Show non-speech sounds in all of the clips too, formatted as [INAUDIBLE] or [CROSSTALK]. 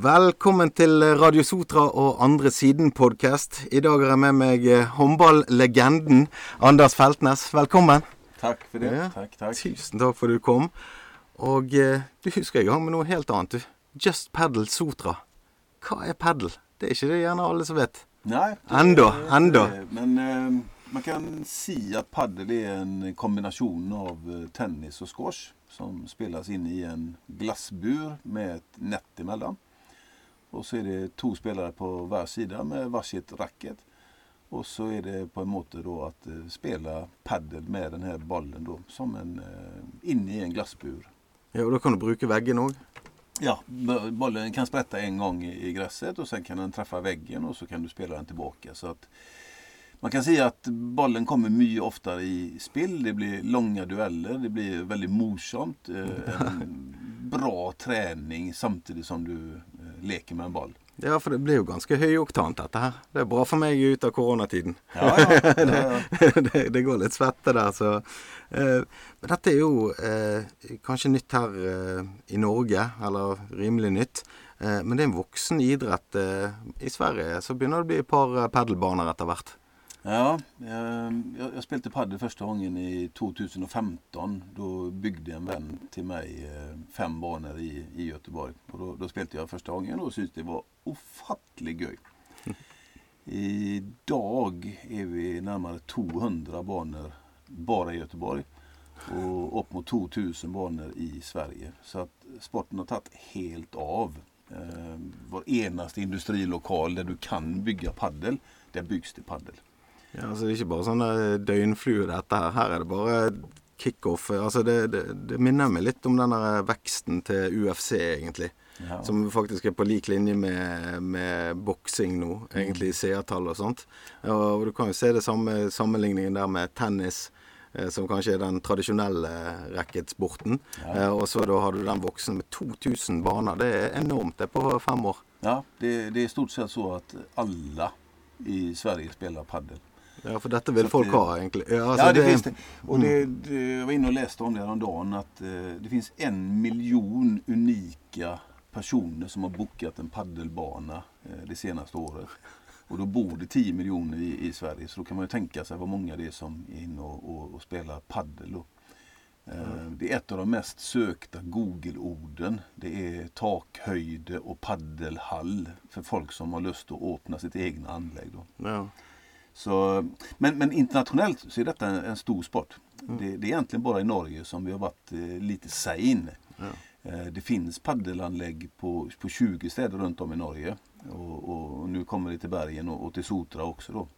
Velkommen til Radio Sotra og Andre Siden-podkast. I dag har jeg med meg eh, håndballegenden Anders Feltnes. Velkommen. Takk for det. Ja. Takk, takk. Tusen takk for at du kom. Og eh, du husker jeg har med noe helt annet. du. Just Paddle Sotra. Hva er paddle? Det er ikke det gjerne alle som vet. Nei, Enda, enda. Men eh, man kan si at padel er en kombinasjon av eh, tennis og squash som spilles inn i en glassbur med et nett imellom. Og så er det to spillere på hver side med hver sitt racket. Og så er det på en måte da at eh, spille padel med denne ballen da, som en, eh, inni en glassbur. Ja, og Da kan du bruke veggen òg. Ja, bollen kan sprätta en gång i i gräset och sen kan den träffa väggen och så kan du spela den tillbaka. Så att man kan säga att bollen kommer mycket oftare i spill. Det blir långa dueller. Det blir väldigt morsomt. eh, En [LAUGHS] bra träning samtidigt som du leker med en boll. Ja, for det blir jo ganske høyoktant, dette her. Det er bra for meg ut av koronatiden. Ja, ja, [LAUGHS] ja, ja. det, det går litt svette der, så eh, Men dette er jo eh, kanskje nytt her eh, i Norge, eller rimelig nytt. Eh, men det er en voksen idrett. Eh, I Sverige så begynner det å bli et par eh, padelbaner etter hvert. Ja, eh, jag, jag spelade padel första gången i 2015. Då byggde en vän till mig eh, fem banor i, i Göteborg. Och då, då spelade jag första gången och syntes det var ofattligt göj. [LAUGHS] Idag är vi närmare 200 banor bara i Göteborg och upp mot 2000 banor i Sverige. Så att sporten har tagit helt av. Eh, var enaste industrilokal där du kan bygga paddel, där byggs det paddel. Ja, altså Det er ikke bare sånn eh, døgnflue, dette her. Her er det bare kickoff. Altså det, det, det minner meg litt om den der veksten til UFC, egentlig. Ja. Som faktisk er på lik linje med, med boksing nå, egentlig i seertall og sånt. Ja, og du kan jo se det samme sammenligningen der med tennis, eh, som kanskje er den tradisjonelle racketsporten. Eh, og så da har du den voksen med 2000 baner. Det er enormt, det, på fem år. Ja, det, det är i stort sett så att alla i Sverige spelar paddel. Ja, for dette vil Så folk det- ha, egentlig. Ja, altså, ja, det, finns det. Och det, det. Jag var inne och läste om det häromdagen att eh, det finns en miljon unika personer som har bokat en paddelbana eh, det senaste året. Och då bor det 10 miljoner i, i Sverige. Så då kan man ju tänka sig vad många det är som är inne och, och, och spelar paddel. Eh, Det är ett av de mest sökta Google-orden. Det är takhöjde och paddelhall för folk som har lust att öppna sitt egna anlägg. Då. Ja. Så, men, men internationellt så är detta en, en stor sport. Det, det är egentligen bara i Norge som vi har varit eh, lite sein. Eh, det finns paddelanlägg på, på 20 städer runt om i Norge. Och, och, och nu kommer det till bergen och, och till Sotra också. Då.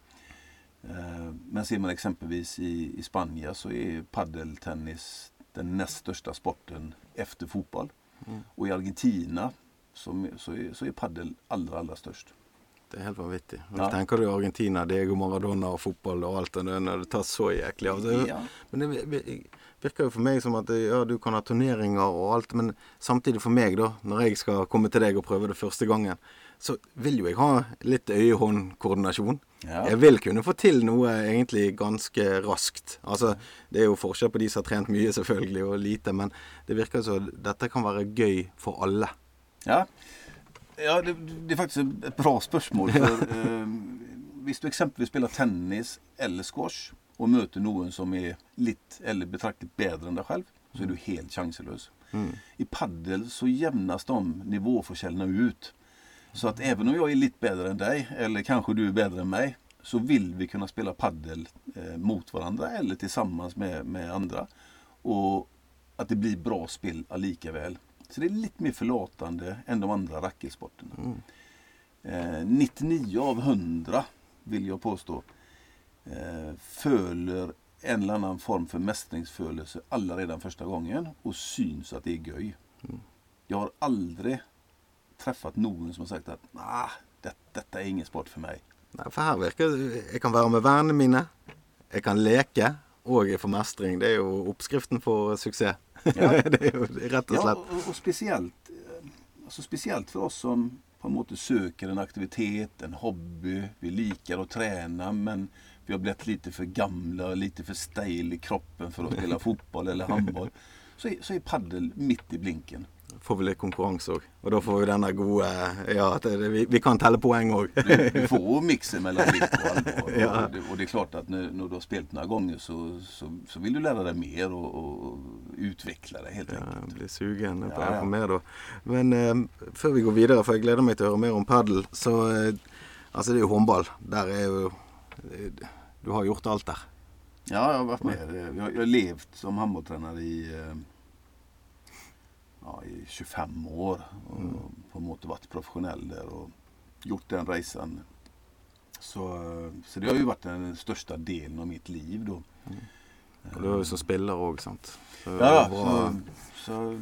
Eh, men ser man exempelvis i, i Spanien så är paddeltennis den näst största sporten efter fotboll. Och i Argentina så, så, är, så är paddel allra, allra störst. Det er helt vanvittig. Ja. Tenker du Argentina, Diego Maradona og fotball og alt det der når det tar så jæklig av. Det- Ja. Men det virker jo for meg som at ja, du kan ha turneringer og alt, men samtidig for meg, da, når jeg skal komme til deg og prøve det første gangen, så vil jo jeg ha litt øye-hånd-koordinasjon. Ja. Jeg vil kunne få til noe egentlig ganske raskt. Altså, Det er jo forskjell på de som har trent mye, selvfølgelig, og lite, men det virker som dette kan være gøy for alle. Ja, ja det, det är faktiskt ett bra spörsmål. För, [LAUGHS] eh, hvis du exempelvis spelar tennis eller squash och möter någon som är lite eller betraktat bättre än dig själv så är du helt chanslös. I paddel så jämnas de nivåförskällarna ut. Så att även om jag är lite bättre än dig eller kanske du är bättre än mig så vill vi kunna spela paddel eh, mot varandra eller tillsammans med, med andra. Och att det blir bra spel lika väl. Så det är lite mer förlåtande än de andra racketsporterna. Eh, 99 av 100 vill jag påstå eh, föler en eller annan form för mästringsfölelse alla redan första gången och syns att det är göj. Jag har aldrig träffat någon som har sagt att nah, det, detta är ingen sport för mig. Nei, for her virker det Jeg kan være med vennene mine, jeg kan leke, og jeg får mestring. Det er jo oppskriften for suksess. Ja. [LAUGHS] det er jo rett og Ja, och, och speciellt, eh, alltså speciellt för oss som på en måte söker en aktivitet, en hobby. Vi likar att träna men vi har blivit lite för gamla, lite för stejl i kroppen för att spela [LAUGHS] fotboll eller handboll. Så är, så är paddel mitt i blinken. Får vi litt konkurranse òg. Og da får vi den der gode Ja, at det, vi, vi, kan telle poeng òg. du, du, får mixen mellan lek och allvar. [LAUGHS] ja. och, det, och det är klart att när, när, du har spelat några gånger så, så, så vill du lära dig mer och, och utveckla dig helt ja, enkelt. Bli sugen på ja, ja. mer da. Men eh, før vi går videre, for jeg gleder meg til å høre mer om padel, så eh, Altså, det er jo håndball. Der er jo Du har gjort alt der. Ja, jag har varit med. Jag, jag har levt som handbollstränare i, eh, ja, i 25 år. Och mm. på sätt varit professionell där och gjort den resan. Så, så det har ju varit den största delen av mitt liv då. Mm. Och du har ju som spelare också, sant? Så ja, så, så,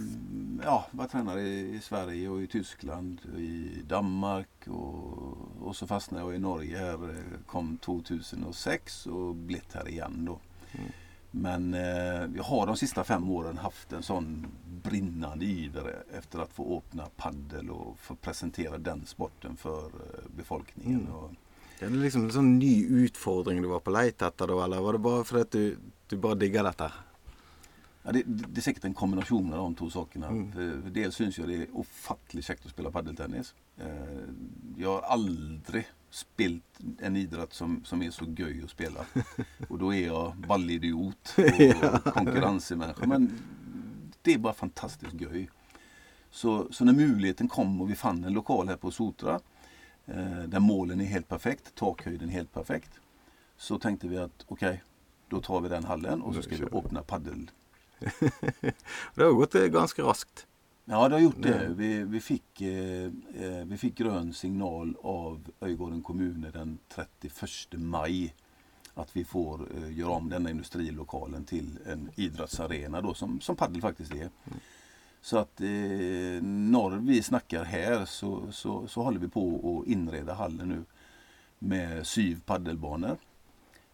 ja, var tränare i, Sverige och i Tyskland, i Danmark och, och så fastnade jag i Norge här, kom 2006 och blivit här igen då. Mm. Men eh, jag har de sista fem åren haft en sån brinnande iver efter att få öppna paddel och få presentera den sporten för eh, befolkningen. Mm. Och, det är liksom en sån ny utfordring du var på etter då, eller var det bara för att du, du bara diggar detta? Ja, det, det, är säkert en kombination av de två sakerna. Mm. För, för dels syns jag det är ofattligt käckt att spela paddeltennis. Eh, jag har aldrig spelat en idrott som, som är så göj att spela. [LAUGHS] Och då är jag ballidiot och [LAUGHS] konkurrensmänniska. Men det är bara fantastiskt göj. Så, så när möjligheten kom och vi fann en lokal här på Sotra eh, där målen är helt perfekt, takhöjden är helt perfekt. Så tänkte vi att okej, okay, då tar vi den hallen och så ska vi öppna paddel [LAUGHS] det har gått eh, ganska raskt. Ja, det har gjort det. Vi, vi, fick, eh, eh, vi fick grön signal av Öjgården kommun den 31 maj att vi får eh, göra om denna industrilokalen till en idrottsarena då, som, som paddel faktiskt är. Mm. Så att eh, när vi snackar här så, så, så håller vi på att inreda hallen nu med syv paddelbanor.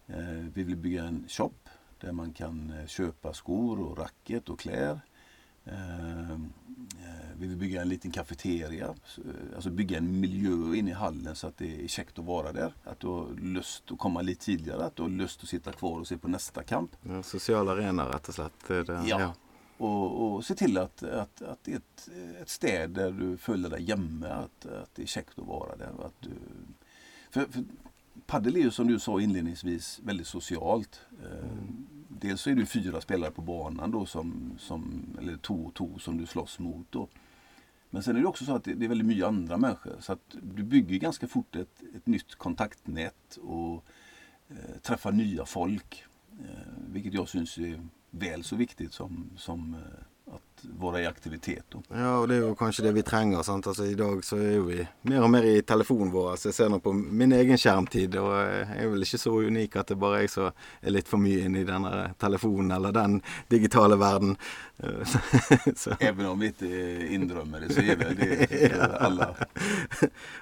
Eh, vi vill bygga en shop där man kan eh, köpa skor och racket och kläder. Ehm, eh, vi vill bygga en liten kafeteria, eh, alltså bygga en miljö inne i hallen så att det är käckt att vara där. Att du har lust att komma lite tidigare, att du har lust att sitta kvar och se på nästa kamp. Ja, social arena rätt och slätt. Ja. ja. Och, och, se till att, att, att det är ett, ett städ där du följer dig hemma, att, att det är käckt att vara där. Att du, för, för Padel är ju som du sa inledningsvis väldigt socialt. Mm. Dels så är det fyra spelare på banan då som, som eller två och två som du slåss mot. Då. Men sen är det också så att det är väldigt mycket andra människor. Så att du bygger ganska fort ett, ett nytt kontaktnät och eh, träffar nya folk. Eh, vilket jag syns är väl så viktigt som, som eh, att vara i aktivitet. Då. Ja, och det är ju kanske det vi trenger. sant? Altså, I dag så er vi mer og mer i telefonen vår. Altså, jeg ser nå på min egen skjermtid, og jeg er vel ikke så unik at det er jeg som er litt for mye inne i denne telefonen eller den digitale verden. [LAUGHS] Även om vi inte indrømmer det, så är väl det [LAUGHS] alla.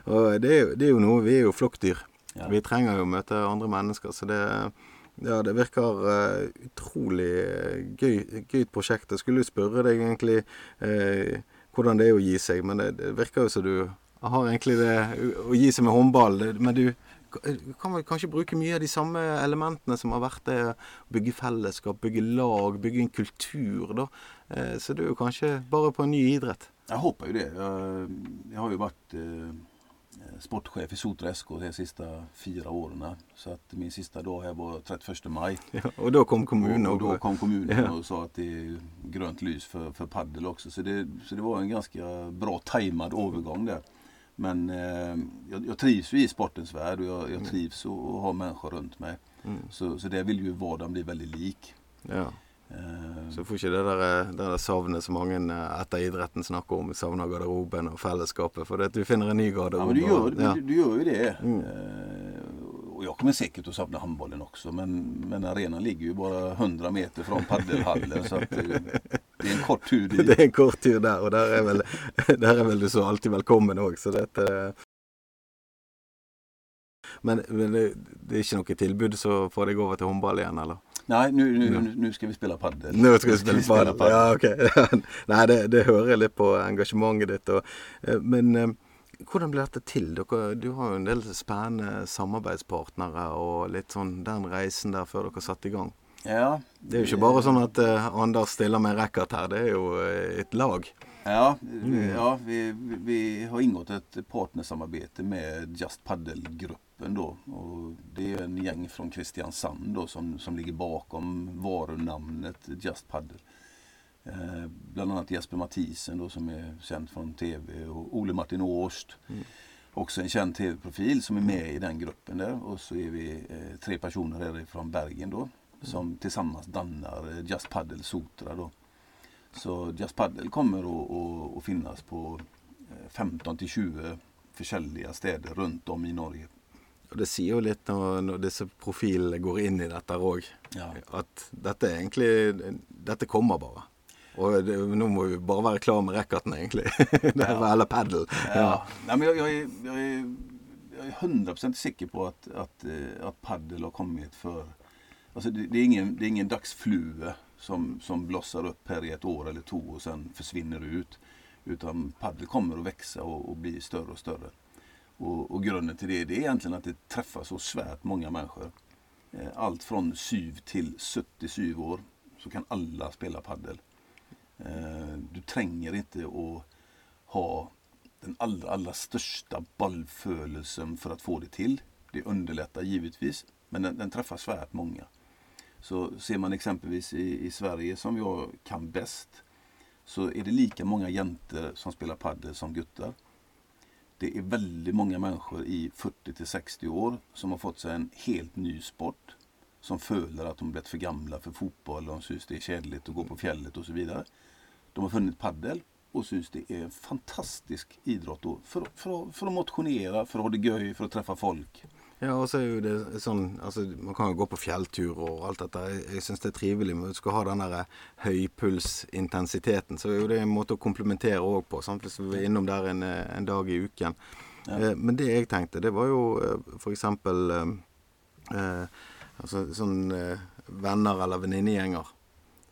og det er, det er jo noe, Vi er jo flokkdyr. Ja. Vi trenger jo å møte andre mennesker. så det ja, det virker uh, eh, utrolig eh, gøy, gøyt prosjekt. Jeg skulle jo spørre deg egentlig uh, eh, hvordan det er å gi seg, men det, det virker jo som du har egentlig det å gi seg med håndball. Men du eh, kan vel kanskje bruke mye av de samme elementene som har vært det å bygge fellesskap, bygge lag, bygge en kultur, da. Uh, så du er jo kanskje bare på en ny idrett. Jeg håper jo det. Jeg, har jo vært sportchef i Sotra SK de sista fyra åren. Så att min sista dag här var 31 maj. [LAUGHS] Ja, och då kom kommunen och, och då kom kommunen ja. och sa att det är grönt lys för, för paddel också. Så det, så det var en ganska bra tajmad övergång där. Men eh, jag, jag, trivs ju i sportens värld och jag, jag mm. trivs att ha människor runt mig. Mm. Så, så det vill ju vardagen bli väldigt lik. Ja. Eh, så får ikke det der, eh, det der savnet som mange eh, etter idretten snakker om, savner garderoben og fellesskapet. For det, du finner en ny garderobe. Ja, men du gör, ja. du, du gör ju det. Mm. och jag kommer säkert att savna handbollen också. Men, men arenan ligger ju bara 100 meter från paddelhallen. så att, det är en kort tur dit. [LAUGHS] Det är en kort tur där och där är väl, [LAUGHS] där är väl du så alltid välkommen också. Men, men det, det är inte något tillbud så får det gå över till handboll igen eller? Nej, nu, nu, nu ska vi spela padel. Nu ska vi spela, padel. padel. Ja. Okay. [LAUGHS] Nej, det, det hører litt på engasjementet ditt. Og, eh, men eh, hvordan ble dette til? Dere, du har jo en del spennende samarbeidspartnere og litt sånn den reisen der før dere satte i gang. Ja. Det er jo ikke bare sånn at uh, Anders stiller med racket her, det er jo uh, et lag. Ja, mm. ja vi, vi har ingått ett partnersamarbete med Just Paddle-gruppen då. Och det är en gäng från Kristiansand då som, som ligger bakom varunamnet Just Paddle. Eh, bland annat Jesper Mathisen då som är känd från TV och Ole Martin Årst. Mm. Också en känd TV-profil som är med i den gruppen där. Och så är vi eh, tre personer härifrån Bergen då. Som mm. tillsammans dannar eh, Just Paddle Sotra då. Så Just Paddle kommer att finnas på 15 eh, till 20 försäljliga städer runt om i Norge. Og Det sier jo litt når, når disse profilene går inn i dette òg. Ja. At dette egentlig Dette kommer bare. Och det, nu må vi bara vara klar med rackerten egentligen. [LAUGHS] det här ja. alla paddle. Ja. ja. Nej, men jag, jag, är, jag, är, jag är 100% säker på att, att, eh, att paddle har kommit för... Alltså det, det, är ingen, det är ingen dagsflue som, som blossar upp här i ett år eller två och sen försvinner ut. Utan paddel kommer att växa och, och bli större och större. Och, och, grunden till det, det är egentligen att det träffar så svärt många människor. Eh, allt från syv till 77 år så kan alla spela paddel. Eh, du tränger inte att ha den allra, allra största bollfölelsen för att få det till. Det underlättar givetvis, men den, den träffar svärt många. Så ser man exempelvis i, i, Sverige som jag kan bäst så är det lika många jäntor som spelar padel som guttar. Det är väldigt många människor i 40 till 60 år som har fått sig en helt ny sport. Som följer att de blivit för gamla för fotboll, de syns det är kedligt att gå på fjället och så vidare. De har funnit paddel och syns det är en fantastisk idrott då, för, för, för att motionera, för att ha det göj, för att träffa folk. Ja, och så är ju det sånn altså, Man kan jo gå på fjelltur og alt dette. Jeg syns det er trivelig. Men du skal ha den der høypulsintensiteten, så er jo det en måte å komplementere òg på. Sant? Hvis vi er innom der en, en dag i uken. Ja. Eh, men det jeg tenkte, det var jo eh, f.eks. Eh, eh, altså, sånn eh, venner eller venninnegjenger.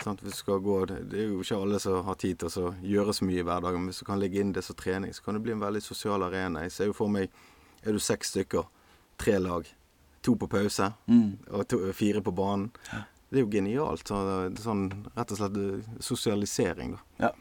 Hvis du skal gå, det er jo ikke alle som har tid til å gjøre så mye i hverdagen. Men hvis du kan legge inn det som trening, så kan det bli en veldig sosial arena. Jeg ser jo for meg Er du seks stykker tre lag. To på pause mm. og to, fire på banen. Det er jo genialt. Så, sånn rett og slett eh, sosialisering, da. Ja.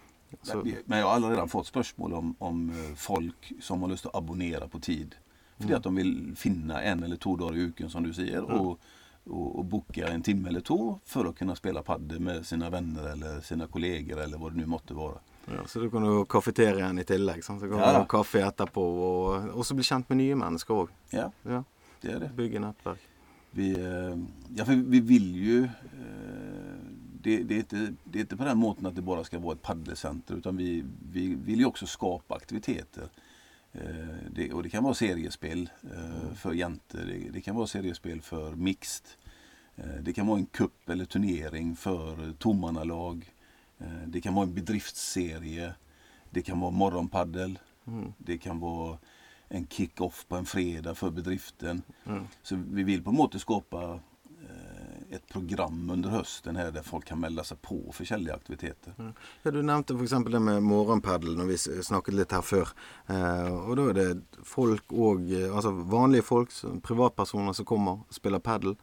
Så. Men jag har allerede fått spørsmål om, om, eh, folk som har lyst til å abonnere på tid. Fordi mm. at de vil finne en eller to dager i uken, som du sier. Mm. Og, og, og booke en time eller to for å kunne spille padel med sine venner eller sine kolleger eller hva det nå måtte være. Ja, så du kan jo kafetere igjen i tillegg. Sant? Så kan du ja. ha kaffe etterpå. Og også bli kjent med nye mennesker òg. Ja, ja, det er det. Bygge nettverk. Vi, eh, ja, for vi vil jo eh, det, det, är inte, det är inte på den måten att det bara ska vara ett paddelcenter utan vi, vi vill ju också skapa aktiviteter. Eh, det, och det kan vara seriespel för jenter, det, det, kan vara seriespel för mixed. Det kan vara en kupp eller turnering för tomannalag. Eh, det kan vara en bedriftsserie. Det kan vara morgonpaddel. Mm. Det kan vara en kick-off på en fredag för bedriften. Mm. Så vi vill på något sätt skapa eh, ett program under hösten här där folk kan melda sig på forskjellige aktiviteter. Mm. Ja, du nevnte f.eks. det med morgenpadel når vi snakket litt her før. Eh, og da er det folk og Altså vanlige folk, privatpersoner som kommer og spiller padel.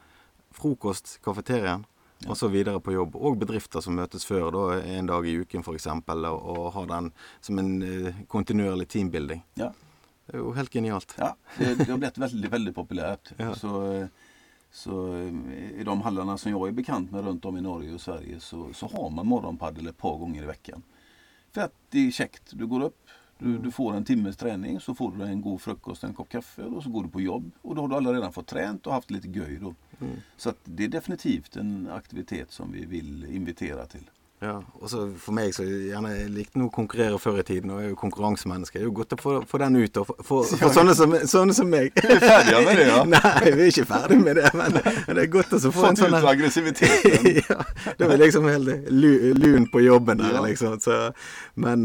Frokost, kafeterien og så videre på jobb. Og bedrifter som møtes før, da, en dag i uken f.eks., og, og har den som en uh, kontinuerlig teambuilding. Ja. Det er jo helt genialt. Ja, det, det har blitt veldig, veldig populärt. Ja. Så, så i de hallarna som jag är bekant med runt om i Norge och Sverige så, så har man morgonpaddel ett par gånger i veckan. För att det är käckt. Du går upp, du, du, får en timmes träning, så får du en god frukost, en kopp kaffe och så går du på jobb. Och då har du alla redan fått tränt och haft lite göj då. Mm. Så det är definitivt en aktivitet som vi vill invitera till. Ja, og så For meg så likte noe å konkurrere før i tiden, og jeg er jo konkurransemenneske. Det jo godt å få, få den ut og få, få sånne, som, sånne, som, meg. Vi [LAUGHS] er ferdige med det, ja? [LAUGHS] Nei, vi er ikke ferdig med det, men, men det er godt å få en sånn ut aggressiviteten. [LAUGHS] ja, er vi liksom helt lun på jobben der, ja. liksom. Så, men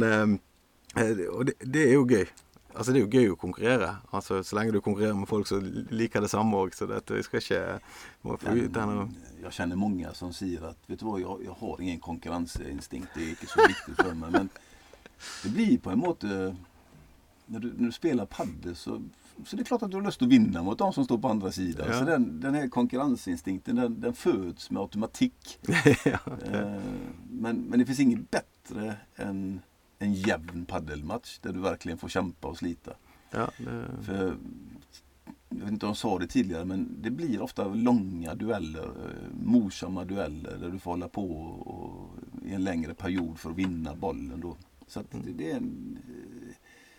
um, Og det, det, er jo gøy. Altså Det er jo gøy å konkurrere. Altså Så lenge du konkurrerer med folk som liker det samme òg. Så dette, vi skal ikke må få ut denne Jeg kjenner mange som sier at vet du hva, jeg, jeg har ingen konkurranseinstinkt. Det er ikke så viktig for meg. Men det blir på en måte Når du, når du spiller padel, så, så det er klart at du har lyst til å vinne mot de som står på andre siden. Ja. Så den, den her konkurranseinstinkten, den, den fødes med automatikk. [LAUGHS] ja, eh, men, men det finnes ingen bedre enn en jämn paddelmatch där du verkligen får kämpa och slita. Ja, det... För, jag vet inte om jag sa det tidigare men det blir ofta långa dueller, eh, morsamma dueller där du får hålla på och, i en längre period för att vinna bollen. Då. Så att det, är en eh,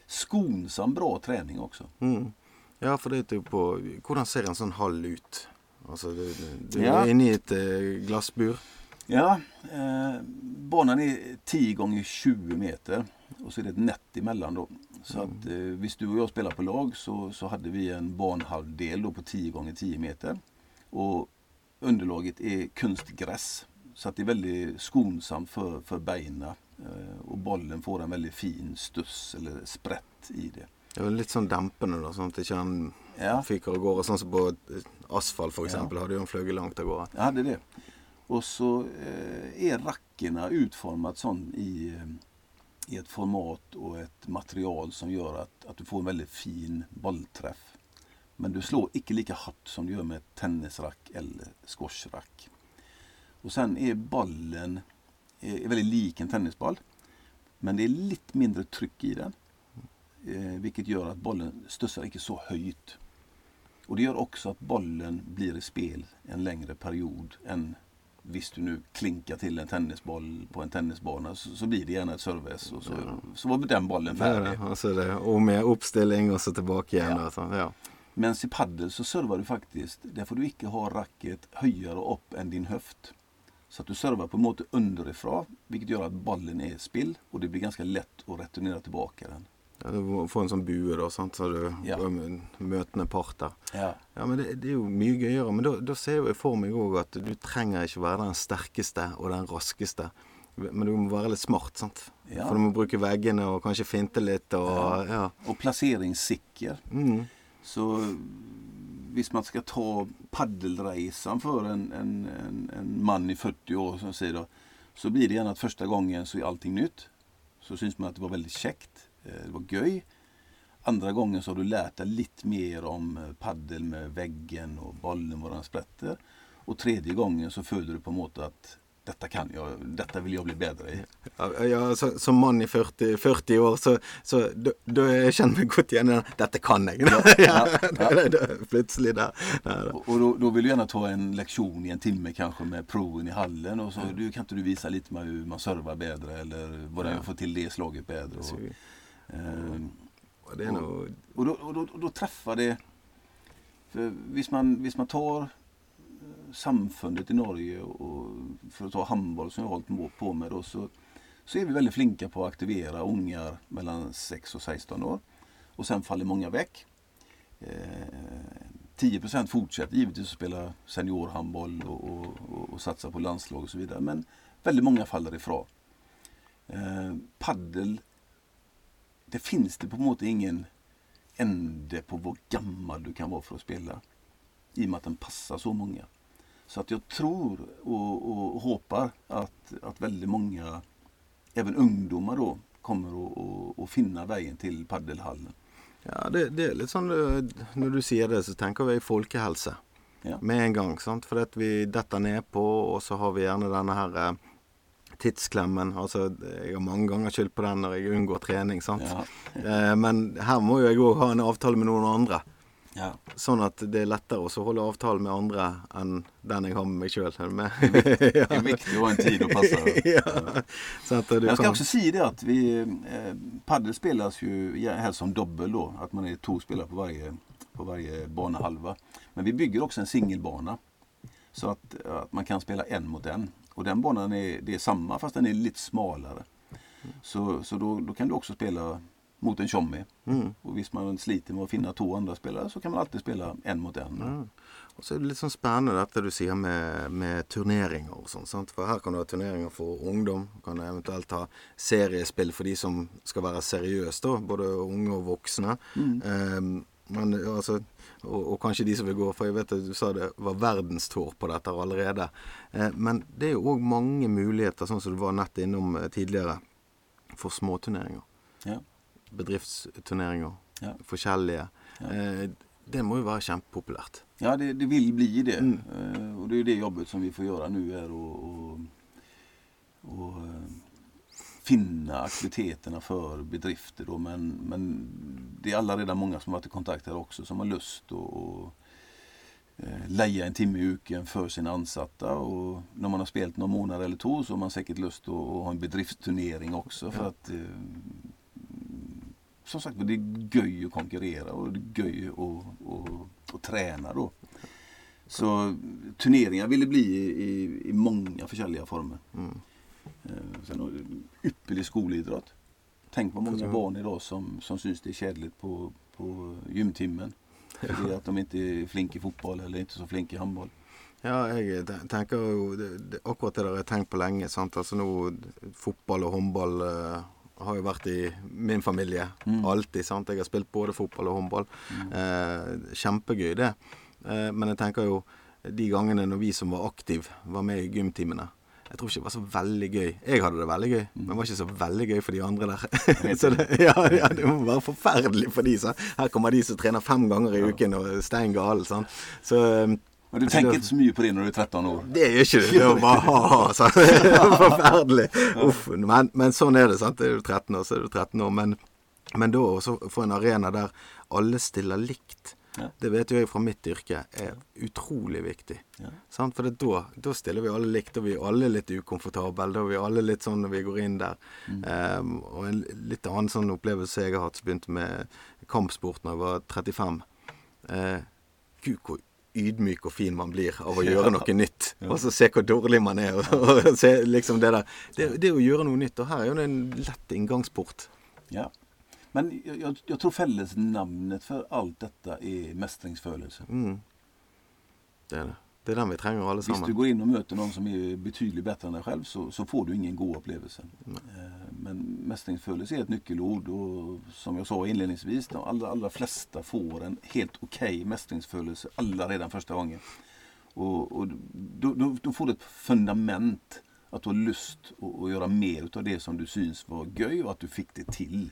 skonsam bra träning också. Mm. Ja, for det er jo på Hvordan ser en sånn hall ut? Altså, du, du Ja. er inne i et eh, glassbur. Ja, eh, banan är 10 gånger 20 meter och så är det ett nät emellan då. Så att eh, visst du och jag spelar på lag så, så hade vi en banhalvdel då på 10 gånger 10 meter. Och underlaget är kunstgräs. Så att det är väldigt skonsamt för, för benen. Eh, och bollen får en väldigt fin stuss eller sprätt i det. Det er jo litt sånn dempende, da, sånn at ikke han Ja. fyker av gårde. Sånn som på eh, asfalt, f.eks. Ja. eksempel hadde jo han fløyet langt av gårde. Jag hade det. Och så eh, är rackerna utformat sån i, eh, i ett format och ett material som gör att, att du får en väldigt fin bollträff. Men du slår icke lika hårt som du gör med ett tennisrack eller squashrack. Och sen är bollen eh, är väldigt lik en tennisboll. Men det är lite mindre tryck i den. Eh, vilket gör att bollen studsar inte så höjt. Och det gör också att bollen blir i spel en längre period än Visst du nu klinkar till en tennisboll på en tennisbana så, så blir det gärna ett serve och så, så var den bollen färdig. det. Altså det om igjen oppstilling, og så tilbake igjen. Ja. sånn. Ja. Men i paddel så servar du faktiskt, där får du inte ha racket höjare upp än din höft. Så att du servar på en måte underifrån, vilket gör att bollen är spill och det blir ganska lätt att returnera tillbaka den. Må få en sånn bue, da, sant? så du Ja. møtende parter. Ja, Ja, men det, det er jo mye gøyere. Men da, da ser jeg for meg òg at du trenger ikke være den sterkeste og den raskeste. Men du må være litt smart, sant. Ja. For du må bruke veggene og kanskje finte litt og ja. och placeringssicker. Mm. Så visst man ska ta paddelresan för en, en, en, en man i 40 år som säger då, så blir det gärna att första gången så är allting nytt. Så syns man att det var väldigt käckt, eh, det var göj. Andra gången så har du lärt dig lite mer om eh, paddel med väggen och bollen, var den sprätter. Och tredje gången så föder du på måte att detta kan jag, detta vill jag bli bättre i. Ja, ja så, som mann i 40, 40 år, så, så da, da jeg kjenner meg godt igjen i den. Dette kan! Ja, ja, der. der, der. Och, och då, då vill du gärna ta en lektion i en timme kanske med proven i hallen och så du, kan inte du visa lite hur man servar bättre eller vad jag får till det slaget bättre. Och, eh, Og det er noe och, då, och, då, och då träffar det, för visst man, visst man tar eh, samfundet i Norge och för att ta handboll som jag har hållit på med då, så, så är vi väldigt flinka på att aktivera ungar mellan 6 och 16 år. Och sen faller många väck. Eh, 10% fortsätter givetvis att spela seniorhandboll och, och, och, och satsa på landslag och så vidare. Men väldigt många faller ifrån. Eh, paddel, det finns det på något ingen ände på hur gammal du kan vara för att spela. I och med att den passar så många. Så att jag tror och, och hoppas att, att väldigt många, även ungdomar då, kommer att, att, att finna vägen till paddelhallen. Ja, det, det er litt sånn øh, Når du sier det, så tenker vi folkehelse Ja. med en gang. sant? For at vi detter nedpå, og så har vi gjerne denne her eh, tidsklemmen. Altså, jeg har mange ganger skyldt på den når jeg unngår trening, sant. Ja. Eh, men her må jo jeg òg ha en avtale med noen andre. Ja. Sånn at det er lettere å holde avtale med andre enn den jeg har med meg sjøl. [LAUGHS] Det är viktigt att ha en tid att passa. [LAUGHS] ja. Så att du Jag ska kan- också säga det att vi, eh, paddel spelas ju helst som dobbel då. Att man är två spelare på varje, på varje banehalva. Men vi bygger också en singelbana. Så att, att man kan spela en mot en. Och den banan är, det är samma fast den är lite smalare. Så, så då, då kan du också spela mot en tjommi. Mm. Och visst man sliter med att finna två andra spelare så kan man alltid spela en mot en. Ja. Og så er det litt sånn spennende dette du sier med, med turneringer og sånn. sant? For her kan du ha turneringer for ungdom. Du kan eventuelt ha seriespill for de som skal være seriøse, da. Både unge og voksne. Ehm, men altså og, og kanskje de som vil gå, for jeg vet at du sa det var verdenstour på dette allerede. Eh, men det er jo òg mange muligheter, sånn som du var nett innom eh, tidligere, for småturneringer. Ja. Bedriftsturneringer. Ja. Forskjellige. Ja. Eh, det må jo være kjempepopulært. Ja, det, det vill bli det. Mm. Eh, och det är det jobbet som vi får göra nu är och, och, och eh, finna aktiviteterna för bedrifter. Då, men, men det är alla redan många som har varit i kontakt här också som har lust att eh, leja en timme i uken för sina ansatta. Och när man har spelat någon månad eller två så har man säkert lust att, att ha en bedriftsturnering också. för att eh, som sagt det är göj att konkurrera och det är göj att, att, att träna då. Så turneringar vill det bli i, i många försäljliga former. Mm. Eh, sen ypperlig skolidrott. Tänk på många barn idag som, som syns det är kedligt på, på gymtimmen. För det att de inte är flinka i fotboll eller inte så flinka i handboll. Ja, jeg tenker jo Akkurat det der har jeg tenkt på lenge. sant? Altså nå, Fotball og håndball uh, har jo vært i min familie. Mm. Alltid. sant? Jeg har spilt både fotball og håndball. Mm. Uh, kjempegøy, det. Uh, men jeg tenker jo de gangene når vi som var aktive, var med i gymtimene jeg tror ikke det var så veldig gøy. Jeg hadde det veldig gøy, men det var ikke så veldig gøy for de andre der. [LAUGHS] [LAUGHS] så det, ja, ja, det må være forferdelig for de. Så. Her kommer de som trener fem ganger i uken og stein gale. Sånn. Så men du tenker ikke så mye på det når du er 13 år? Det gjør ikke du. Det er bare ha-ha. Sånn. [LAUGHS] Forferdelig. Uff. Men, men, sånn er det. sant? Er du 13 år, så er du 13 år. Men, men da også få en arena der alle stiller likt. Ja. Det vet jo jeg fra mitt yrke er utrolig viktig. Ja. For da, da, stiller vi alle likt, og vi er alle litt ukomfortable. Da er vi alle litt sånn når vi går inn der. Mm. Um, og en litt annen sånn opplevelse jeg har hatt som begynte med kampsport da jeg var 35. Uh, Gud, hvor ydmyk og fin man blir av å gjøre noe nytt. Ja. Og så se hvor dårlig man er. Og, og se liksom det der. Det, det å gjøre noe nytt. Og her er jo en lett inngangsport. Ja. Men jag, jag tror fellesnamnet för allt detta är mästringsfølelse. Mm. Det är det. Det är den vi trenger alle sammen. Hvis du går inn og møter noen som er betydelig bedre enn deg selv, så, så får du ingen god opplevelse. Eh, men mestringsfølelse er et nøkkelord. Og som jeg sa innledningsvis, de allra, allra flesta får en helt ok mestringsfølelse allerede første gangen. Og, og da får du et fundament. At du har å, å gjøre mer av det som du syns var gøy, og at du fikk det til.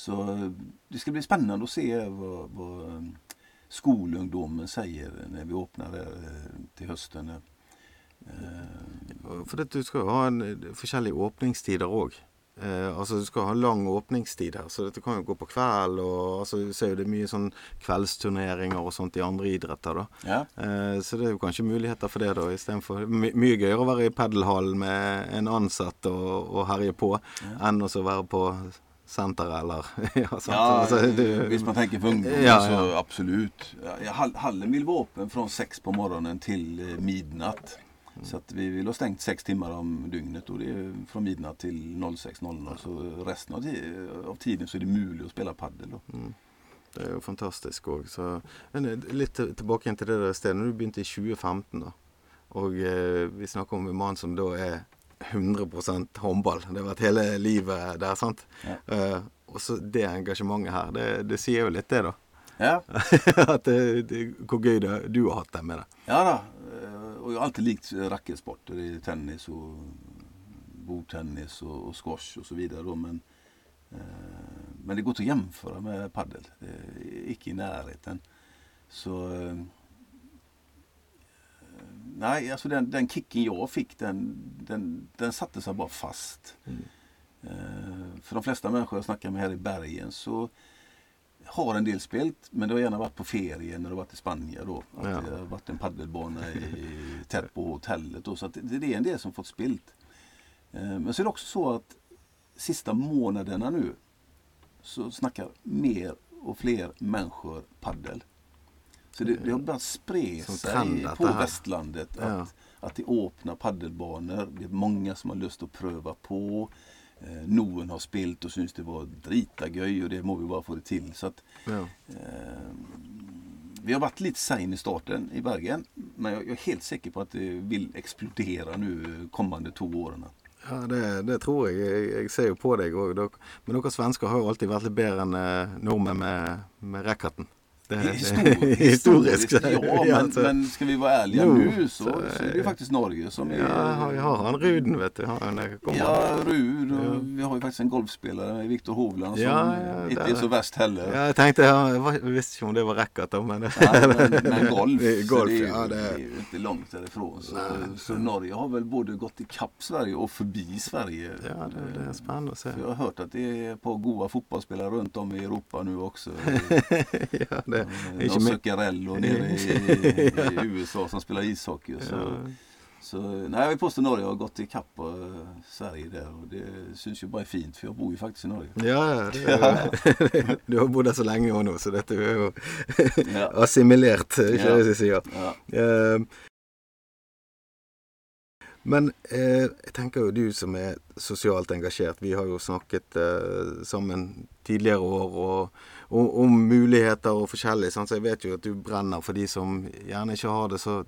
Så det ska bli spännande att se vad, vad eh, skolungdomen säger när vi öppnar eh, till hösten. Eh, For du skal ha en, forskjellige åpningstider òg. Eh, altså Du skal ha lang åpningstid her, så dette kan jo gå på kveld. og altså Du ser jo det er mye sånn kveldsturneringer og sånt i andre idretter. da. Ja. Eh, så det er jo kanskje muligheter for det, da. Istedenfor my mye gøyere å være i padelhallen med en ansatt og, og herje på, ja. enn å være på senteret, eller [LAUGHS] ja, sant? ja du, Hvis man tenker på ungdom, ja, ja. så absolut. Hallen vil være åpen fra seks på morgenen til eh, midnatt. Mm. Så att vi vill ha stängt sex timmar om dygnet och det är från midnatt till 06.00. Så resten av, av, tiden så är det mulig att spela padel. Mm. Det er jo fantastisk òg. Litt tilbake til det der stedet. Når du begynte i 2015, da, og eh, vi snakker om en mann som da er 100% håndball. Det har vært hele livet der, sant. Ja. Uh, og så det engasjementet her, det, det, sier jo litt, det, da. Ja. [LAUGHS] At det, det, hvor gøy det, du har hatt det med det. Ja da. Eh, og jeg har alltid likt racketsporter. Tennis og bordtennis og, og squash osv. Men, uh, men det går ikke å gjennomføre med padel. Ikke i nærheten. Så uh, nej, alltså den, den kicken jag fick den, den, den satte sig bara fast. Mm. Eh, för de flesta människor jag snackar med här i bergen så har en del spelat men det har gärna varit på ferie när det varit i Spanien då. Att ja. Det har varit en paddelbana i, tätt på hotellet. Då, så att det, det är en del som fått spilt. Eh, men så är det också så att sista månaderna nu så snackar mer och fler människor paddel. Så det, det har börjat spre sig på västlandet att, ja. att det öppnar paddelbanor. Det är många som har lust att pröva på. Eh, Noen har spelat och syns det var drita göj och det må vi bara få det till. Så att, ja. eh, vi har varit lite sen i starten i Bergen. Men jag, jag, är helt säker på att det vill explodera nu kommande två åren. Ja, det, det, tror jeg. jeg. jeg. ser på òg. Men dere svensker har alltid vært litt bedre enn eh, nordmenn med, med racketen. Det, Histor- [LAUGHS] historiskt. Ja, men, alltså. men ska vi vara ärliga Jo, nu så, så, så är det ju faktiskt Norge som är... Ja, jag har han Ruden vet du. Är- kommer. Ja, Rud och Ja. vi har ju faktiskt en golfspelare, Viktor Hovland, som Ja, ja, inte är så värst heller. Ja, jag tänkte, ja, jag visste inte om det var räcket då, men... Ja, men, men golf, [LAUGHS] Det är golf, det är, ja, det det är- ju inte långt därifrån. Så, Nej. så Norge har väl både gått ikapp Sverige och förbi Sverige. Ja, det, det är spännande att se. Jag har hört att det är på goa fotbollsspelare runt om i Europa nu också. [LAUGHS] ja, det, Någon inte mycket. Zuccarello nere i, [LAUGHS] i USA som spelar ishockey. Så, Ja. så, nej, jag vill påstå Norge har gått ikapp uh, Sverige där och det syns ju bara är fint för jag bor ju faktiskt i Norge. Ja, ja, det är, [LAUGHS] du har bodd där så länge nu så dette jo Ja. [LAUGHS] assimilert, ikke Ja. det. Ja. Eh, Men eh, jeg tenker jo du som er sosialt engasjert, vi har jo snakket eh, sammen tidligere år og, og, om muligheter og forskjellig, sant? så jeg vet jo at du brenner for de som gjerne ikke har det så,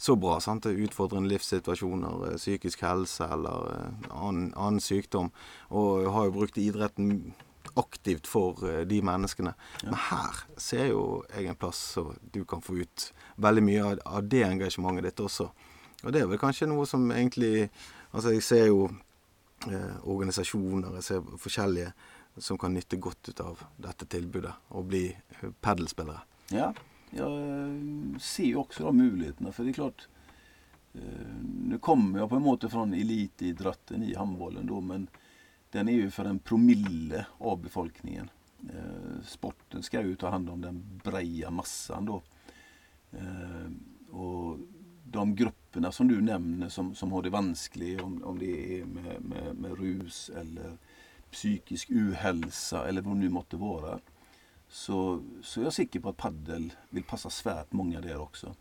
så bra. Sant? Utfordrende livssituasjoner, eh, psykisk helse eller eh, annen, annen sykdom. Og har jo brukt idretten aktivt for eh, de menneskene. Ja. Men her ser jo jeg en plass så du kan få ut veldig mye av, av det engasjementet ditt også. Og det er vel kanskje noe som egentlig Altså, jeg ser jo eh, organisasjoner, jeg ser forskjellige som kan nytte godt av dette tilbudet og bli eh. Ja, jag ser ju också de möjligheterna. För det är klart, eh, nu kommer jag på en måte från elitidrotten i handbollen då, men den är ju för en promille av befolkningen. Eh, sporten ska ju ta hand om den breda massan då. Eh, Och de grupperna som du nämner som, som har det vanskligt, om, om det är med, med, med rus eller psykisk uhälsa eller vad det nu måtte vara. Så, så är säker på att paddel vill passa svärt många där också.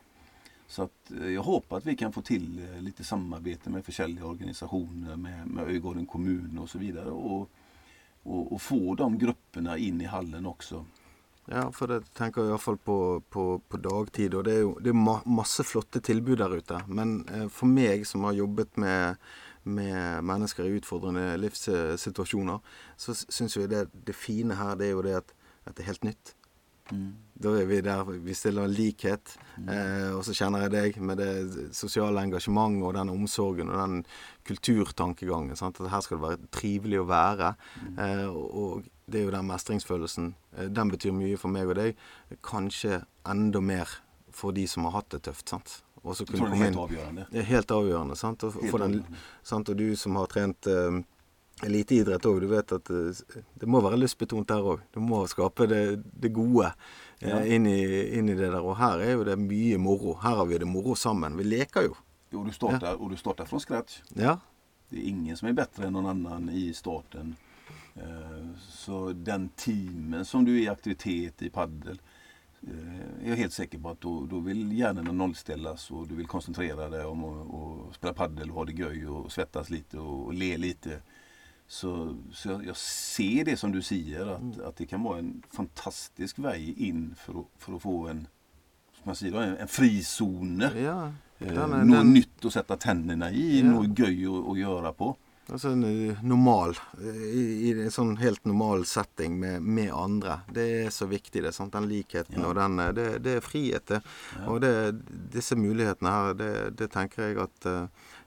Så att eh, jag hoppas att vi kan få till eh, lite samarbete med försäljliga organisationer, med, med Öjgården kommun och så vidare. Och, och, och få de grupperna in i hallen också. Ja, for det tenker jeg iallfall på, på, på dagtid. Og det er jo det er ma masse flotte tilbud der ute. Men eh, for meg som har jobbet med, med mennesker i utfordrende livssituasjoner, så syns jeg det, det fine her det er jo det at, at det er helt nytt. Da er vi der vi stiller likhet. Eh, og så kjenner jeg deg med det sosiale engasjementet og den omsorgen og den kulturtankegangen. Sant? At her skal det være trivelig å være. Eh, og, og det er jo den mestringsfølelsen. Eh, den betyr mye for meg og deg. Kanskje enda mer for de som har hatt det tøft. sant? Og så Jag kunne tror det är helt avgörande. det er helt avgjørende. sant? Og, Helt den, avgörande. sant? og du som har trent eh, eliteidrett òg, du vet at eh, det må være lystbetont der òg. Du må skape det, det gode eh, Ja. inn, i, inn i det der. Og her er jo det mye moro. Her har vi det moro sammen. Vi leker jo. Och du, startar, och du startar från scratch. Ja. Det är ingen som är bättre än någon annan i starten. Eh, Så den teamen som du är i aktivitet i paddel eh, är jag helt säker på att då, då vill hjärnorna nollställas och du vill koncentrera dig om att och spela paddel och ha det göj och svettas lite och, och le lite. Så, så jag, jag ser det som du säger att, att det kan vara en fantastisk väg in för att, för att få en, som man säger, en, en frizon. ja. Eh, något den- nytt att sätta tänderna i, Ja. något göj att, att göra på. Altså en eh, normal eh, I, I en sånn helt normal setting med, med andre. Det er så viktig, det. sant? Den likheten Ja. og den eh, det, det er frihet, det. Ja. Og det, disse mulighetene her, det, det tenker jeg at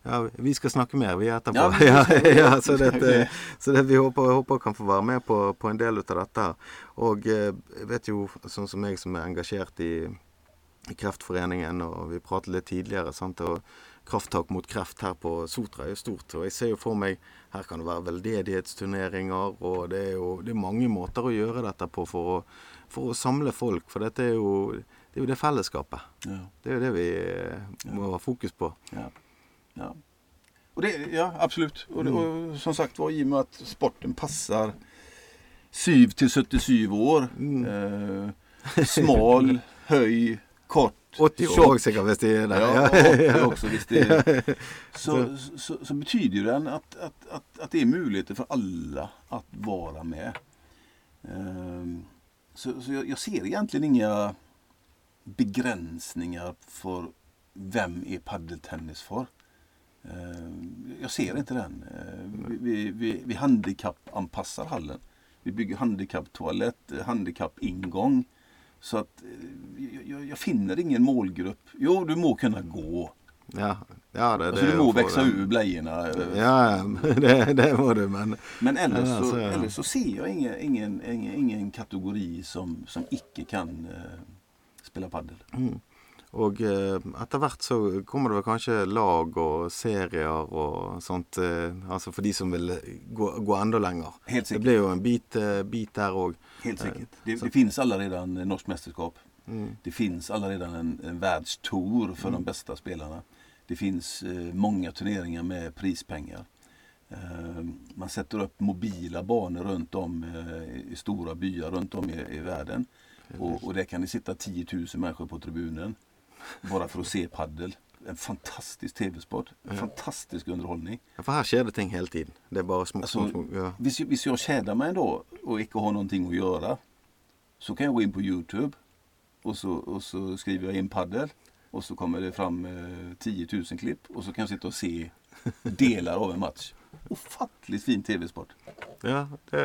Ja, vi skal snakke mer, vi etterpå. Ja, vi [LAUGHS] ja, så det, Ok. så det, vi håper, håper kan få være med på, på en del av dette. Og jeg vet jo, sånn som jeg som er engasjert i, i Kreftforeningen, og vi pratet litt tidligere, sant, og krafttak mot kreft her på Sotra er jo stort. Og jeg ser jo for meg her kan det være veldedighetsturneringer, og det er jo det er mange måter å gjøre dette på for å, for å samle folk. For dette er jo det, er jo det fellesskapet. Ja. Det er jo det vi må ha fokus på. Ja. Ja. Och det, ja, absolut. Och, det, och som sagt var, i och med att sporten passar 7 till 77 år. Eh, smal, [LAUGHS] höj, kort, 80 år er der. Ja, 80 också visst så, så, så betyder den att, att, att, att det är möjligheter för alla att vara med. Ehm, Så, så jag, jag ser egentligen inga begränsningar för vem är paddeltennis för. Ehm, Jag ser inte den. Ehm, Vi, vi, vi, vi handikappanpassar hallen. Vi bygger handikapptoalett, handikappingång. Så att eh, jag, jag finner ingen målgrupp. Jo, du må kunna gå. Ja, ja det, Alltså, det du må växa det. ur blöjorna. Ja, [LAUGHS] det, det må du, men Men ellers, Ja, så, alltså, ja. ellers så ser jag ingen, ingen, ingen, ingen kategori som, som icke kan eh, spela padel. Og eh, etter hvert så kommer det vel kanskje lag og serier og sånt. Eh, altså for de som vil gå, gå enda lenger. Helt Det säkert. blir jo en bit, eh, bit der òg. Helt säkert. Det, det finns allaredan eh, norskt mästerskap. Mm. Det finns allaredan en, en världstour för de bästa spelarna. Det finns eh, många turneringar med prispengar. Eh, man sätter upp mobila banor runt om eh, i stora byar runt om i, i världen. Och, och där kan det sitta 10 000 människor på tribunen. Bara för att se paddel. En fantastisk tv-sport. En fantastisk underhållning. Ja, her skjer det ting hele tiden. Det er bare små, Alltså, små ja. Hvis, hvis jag tjänar mig då och inte har någonting att göra så kan jag gå in på Youtube och så, och så skriver jag in paddel och så kommer det fram eh, 10 000 klipp och så kan jag sitta och se [LAUGHS] delar av en match. Ofattligt fin tv-sport. Ja, det,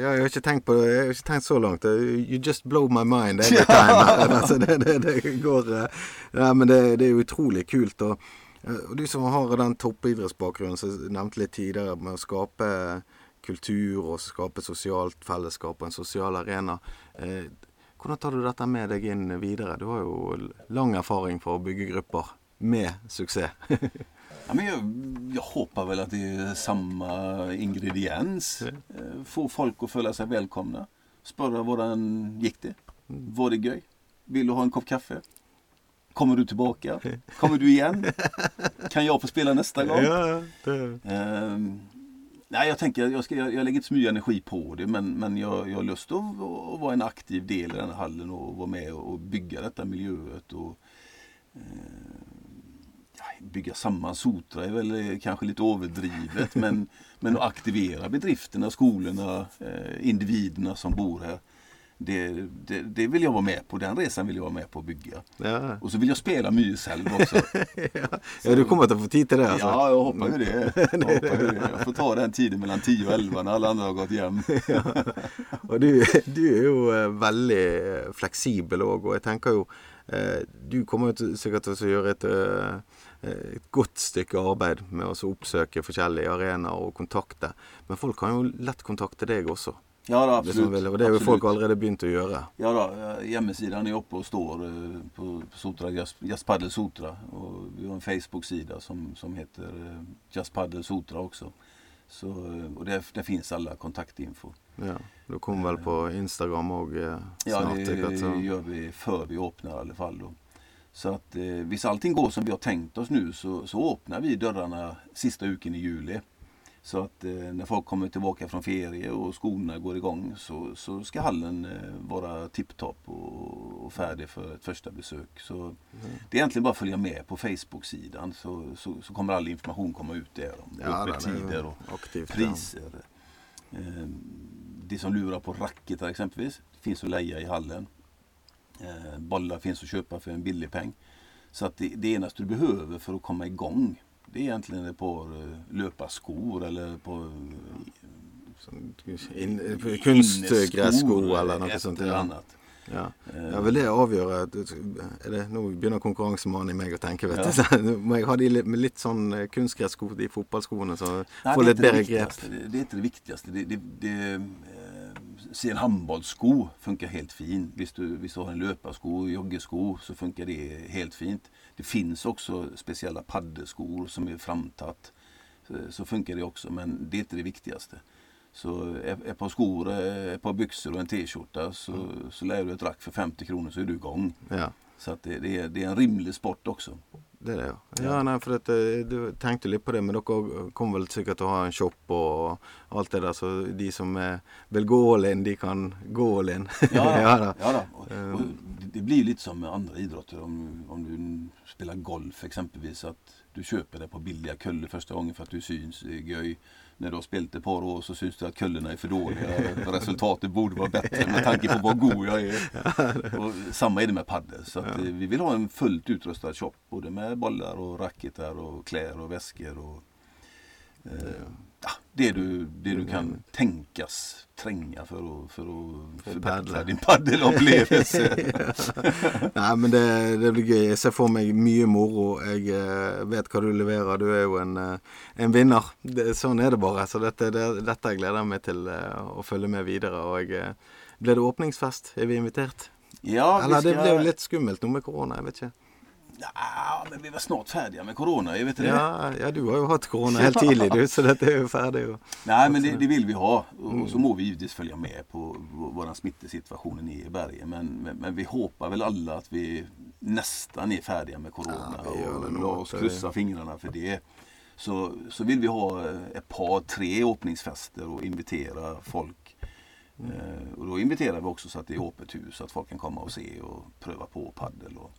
ja, jeg har ikke tenkt på. Jeg har ikke tenkt så langt. You just blow my mind [LAUGHS] every time. altså, det, det, det går eh, Ja, men det, det jo utrolig kult. Og, eh, og du som har den toppidrettsbakgrunnen som jeg nevnte litt tidligere, med å skape kultur og skape sosialt fellesskap og en sosial arena. Eh, hvordan tar du dette med deg inn videre? Du har jo lang erfaring for å bygge grupper med suksess. [LAUGHS] Ja, men jag, jag hoppas väl att det är samma ingrediens. Eh, Få folk att känna sig välkomna. Spöra hvordan gick det? Var det göj? Vill du ha en kopp kaffe? Kommer du tillbaka? Kommer du igen? Kan jag få spela nästa gång? ja, Ehm, nej, jag tänker jag, ska, jag, jag lägger inte så mycket energi på det men, men jag, jag har lust att, att vara en aktiv del i den här hallen och vara med och bygga detta miljöet. Och, eh, bygga samman Sotra är väl kanske lite överdrivet [LAUGHS] men, men att aktivera bedrifterna, skolorna, eh, individerna som bor här. Det, det, det vill jag vara med på, den resan vill jag vara med på att bygga. ja. Och så vill jag spela själv också. [LAUGHS] ja, du kommer å få tid til det, altså. Ja, jag hoppas ju det. Jag, [LAUGHS] hoppas ju det. jag får ta den tiden mellan 10 och 11 när alla andra har gått hem. Og du, du er jo eh, veldig eh, fleksibel òg, og jeg tenker jo Du kommer jo sikkert til å gjøre et, eh, et godt stykke arbeid med så oppsøke forskjellige arenaer og kontakte. Men folk kan jo lett kontakte deg også. Ja, då, Hvis man absolut. vil, og det er jo Absolut. folk allerede begynt å gjøre. Ja, då, eh, hemsidan är uppe och står eh, på Sotra, Paddle Sotra. Och vi har en Facebook-sida som, som heter eh, Just Paddle Sotra också. Så, och där, där finns alla kontaktinfo. Ja, Du kommer vel på Instagram òg eh, Ja, snart? det så. gör vi för vi öppnar i alla fall. Då. Så att eh, hvis allting går som vi har tänkt oss nu så, så öppnar vi dörrarna sista uken i juli. Så att eh, när folk kommer tillbaka från ferie och skolorna går igång så, så ska hallen eh, vara tipptopp och, och färdig för ett första besök. Så det är egentligen bara att följa med på Facebook-sidan så, så, så kommer all information komma ut där om Ja, er öppettider och aktivt. ja. priser. Eh, Det som lurar på racketar exempelvis finns att leja i hallen. Eh, Bollar finns att köpa för en billig peng. Så att det, det enaste du behöver för att komma igång det är egentligen ett par eh, löparskor eller på eh, inn, kunstgressko eller ett sånt. eller Ja. annat. Ja. Eh, ja, vil det avgjøre er det, Nå begynner konkurransemannen i meg å tenke, vet Ja. du. Må jeg ha de med litt sånn eh, kunstgressko, de fotballskoene, så får litt bedre grep. Det, det är inte det viktigaste. Det, det, det, eh, en handbollssko funkar helt fint. Visst du, visst du har en löparsko, joggesko så funkar det helt fint. Det finns också speciella paddeskor som är framtatt. Så, så funkar det också men det är inte det viktigaste. Så ett, par skor, ett par byxor och en t-skjorta så, så lär du ett rack för 50 kronor så är du igång. Ja. Så att det, det, är, det är en rimlig sport också. Det er det, ja. ja nei, for at, eh, Du tenkte litt på det, men dere kommer vel sikkert til å ha en shop og alt det der, så de som eh, vil gå all in, de kan gå all in. Ja, ja da. ja, då. Och, och det- blir lite som med andra idrotter. Om, om du spelar golf exempelvis. Att du köper det på billiga kuller första gången för att du syns. Göj. När du har spelat ett par år så syns det att kullerna är för dåliga. Resultatet borde vara bättre med tanke på vad god jag är. [LAUGHS] Och samma är det med padel. Så att, eh, vi vill ha en fullt utrustad shop. Både med bollar och racketar och kläder och väskor. Och, eh, ja, det du, det du kan tänkas tränga för att, för att förbättra paddla. din paddelupplevelse. [LAUGHS] Nei, men det, det blir gøy. Jeg ser for meg mye moro. Jeg eh, vet hva du leverer. Du er jo en, eh, en vinner. Det, sånn er det bare. Så dette, det, dette gleder jeg meg til eh, å følge med videre. Og eh, blir det åpningsfest? Er vi invitert? Ja, Eller det ska- blir jo litt skummelt nå med korona. Jeg vet ikke. Ja, men vi var snart färdiga med corona, jag vet inte det. Ja, ja, du har jo hatt korona [LAUGHS] helt tidlig, du, så er jo ferdig. Jo. Nej, men det, det vill vi ha. Och, och så må vi givetvis följa med på vad smittesituationen är i bergen. Men, men, men vi hoppas väl alla att vi nästan är färdiga med corona. Ja, det och oss det är kryssa fingrarna för det. Så, så vill vi ha ett par, tre öppningsfester och invitera folk. Eh, och då inviterar vi också så att det är öppet hus, så att folk kan komma och se och pröva på paddel. Och,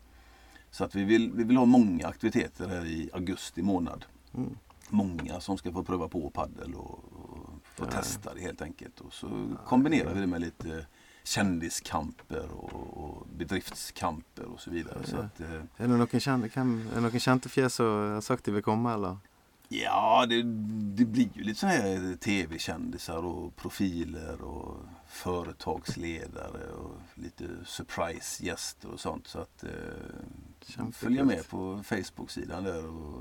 så att vi vill, vi vill ha många aktiviteter här i augusti månad. Mm. Många som ska få pröva på paddel och, och få testa det helt enkelt. Och så kombinerar vi det med lite kändiskamper och, och bedriftskamper och så vidare. Så att, eh, Er det noen kjente, hvem, er det noen kjente fjes som sagt de vil komme, eller? ja, det, det blir ju lite så här tv-kändisar och profiler och företagsledare och lite surprise-gäster och sånt. Så att eh, Kämpekult. följa med på Facebook-sidan där och,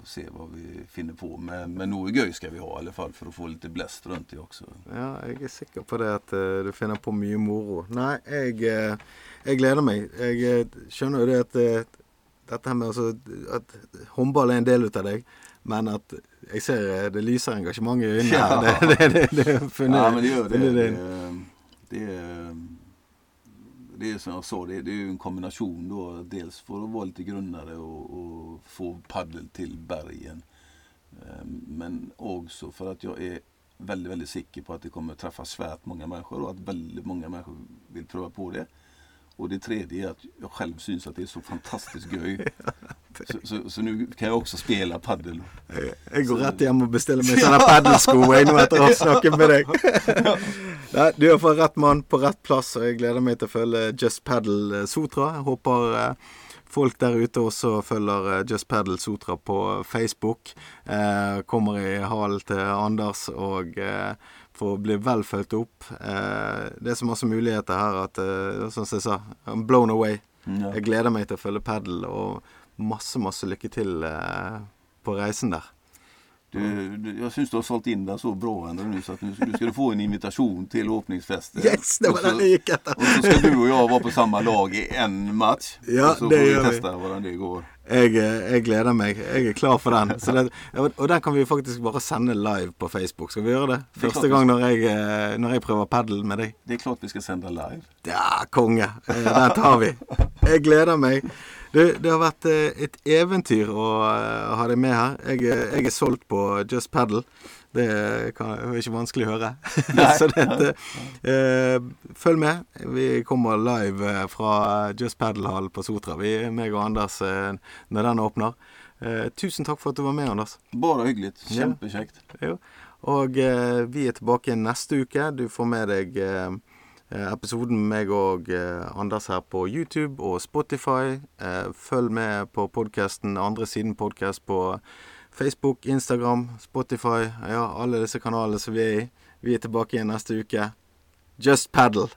och se vad vi finner på. Men, men noe gøy ska vi ha i alla fall för att få lite bläst runt det också. Ja, jeg er sikker på det at eh, du finner på mye moro. Nei, jeg, eh, jeg gleder meg. Jeg eh, skjønner jo det at eh, dette her med altså, at håndball er en del av deg, men at jeg ser det lyser engasjement i her. [LAUGHS] Ja. [LAUGHS] Det, det, det, det, Ja, men det gör det. Det, inn. det, är- det är som jag sa, det, det är ju en kombination då. Dels för att vara lite grundare och, och få paddel till bergen. Ehm, men också för att jag är väldigt, väldigt säker på att det kommer träffa svärt många människor och att väldigt många människor vill prova på det. Och det tredje är att jag själv syns att det är så fantastiskt göj. [LAUGHS] Så, så, så nu kan jag också spela paddel. Jeg, jeg går rett hjem og bestiller meg [LAUGHS] sånne paddelsko jeg nå etter å ha snakket med deg. [LAUGHS] Nei, du er for rett mann på rett plass, og jeg gleder meg til å følge Just Paddle eh, Sotra. Jeg håper eh, folk der ute også følger eh, Just Paddle Sotra på Facebook. Eh, kommer i halen til Anders og eh, får bli vel fulgt opp. Eh, det er så masse muligheter her at, eh, som jeg sa, I'm blown away. Ja. Jeg gleder meg til å følge padel, og masse, masse lykke til eh, på reisen der. Du, du, jag syns du har sålt in den så bra ändå nu så att nu, nu ska du få en invitation till öppningsfesten. Yes, det var den! Och så ska du och jag vara på samma lag i en match. Ja, och så det får vi vi. testa hvordan det går. Jeg, eh, jeg gleder meg. Jeg er klar for den. Det, og den kan vi faktisk bare sende live på Facebook. Skal vi gjøre det? Første klart vi gang når jeg, eh, når jeg prøver padel med deg. Det är klart vi ska sända live. Ja, konge. Eh, Den tar vi. Jeg gleder meg. Du, det har vært eh, et eventyr å eh, ha deg med her. Jeg, eh, jeg er solgt på Just Paddle. Det det er ikke vanskelig å høre. [LAUGHS] Så dette, eh, følg med. Vi kommer live fra Just Paddle-hallen på Sotra. Vi, meg og Anders, eh, når den åpner. Eh, tusen takk for at du var med, Anders. Bara hyggligt. Ja. Kämpekjekt. Jo. Og eh, vi er tilbake igjen neste uke. Du får med deg Eh, episoden med meg og eh, Anders her på YouTube og Spotify. Eh, følg med på podkasten Andre siden podkast på Facebook, Instagram, Spotify. Ja, alle disse kanalene som vi er i. Vi er tilbake igjen neste uke. Just paddle.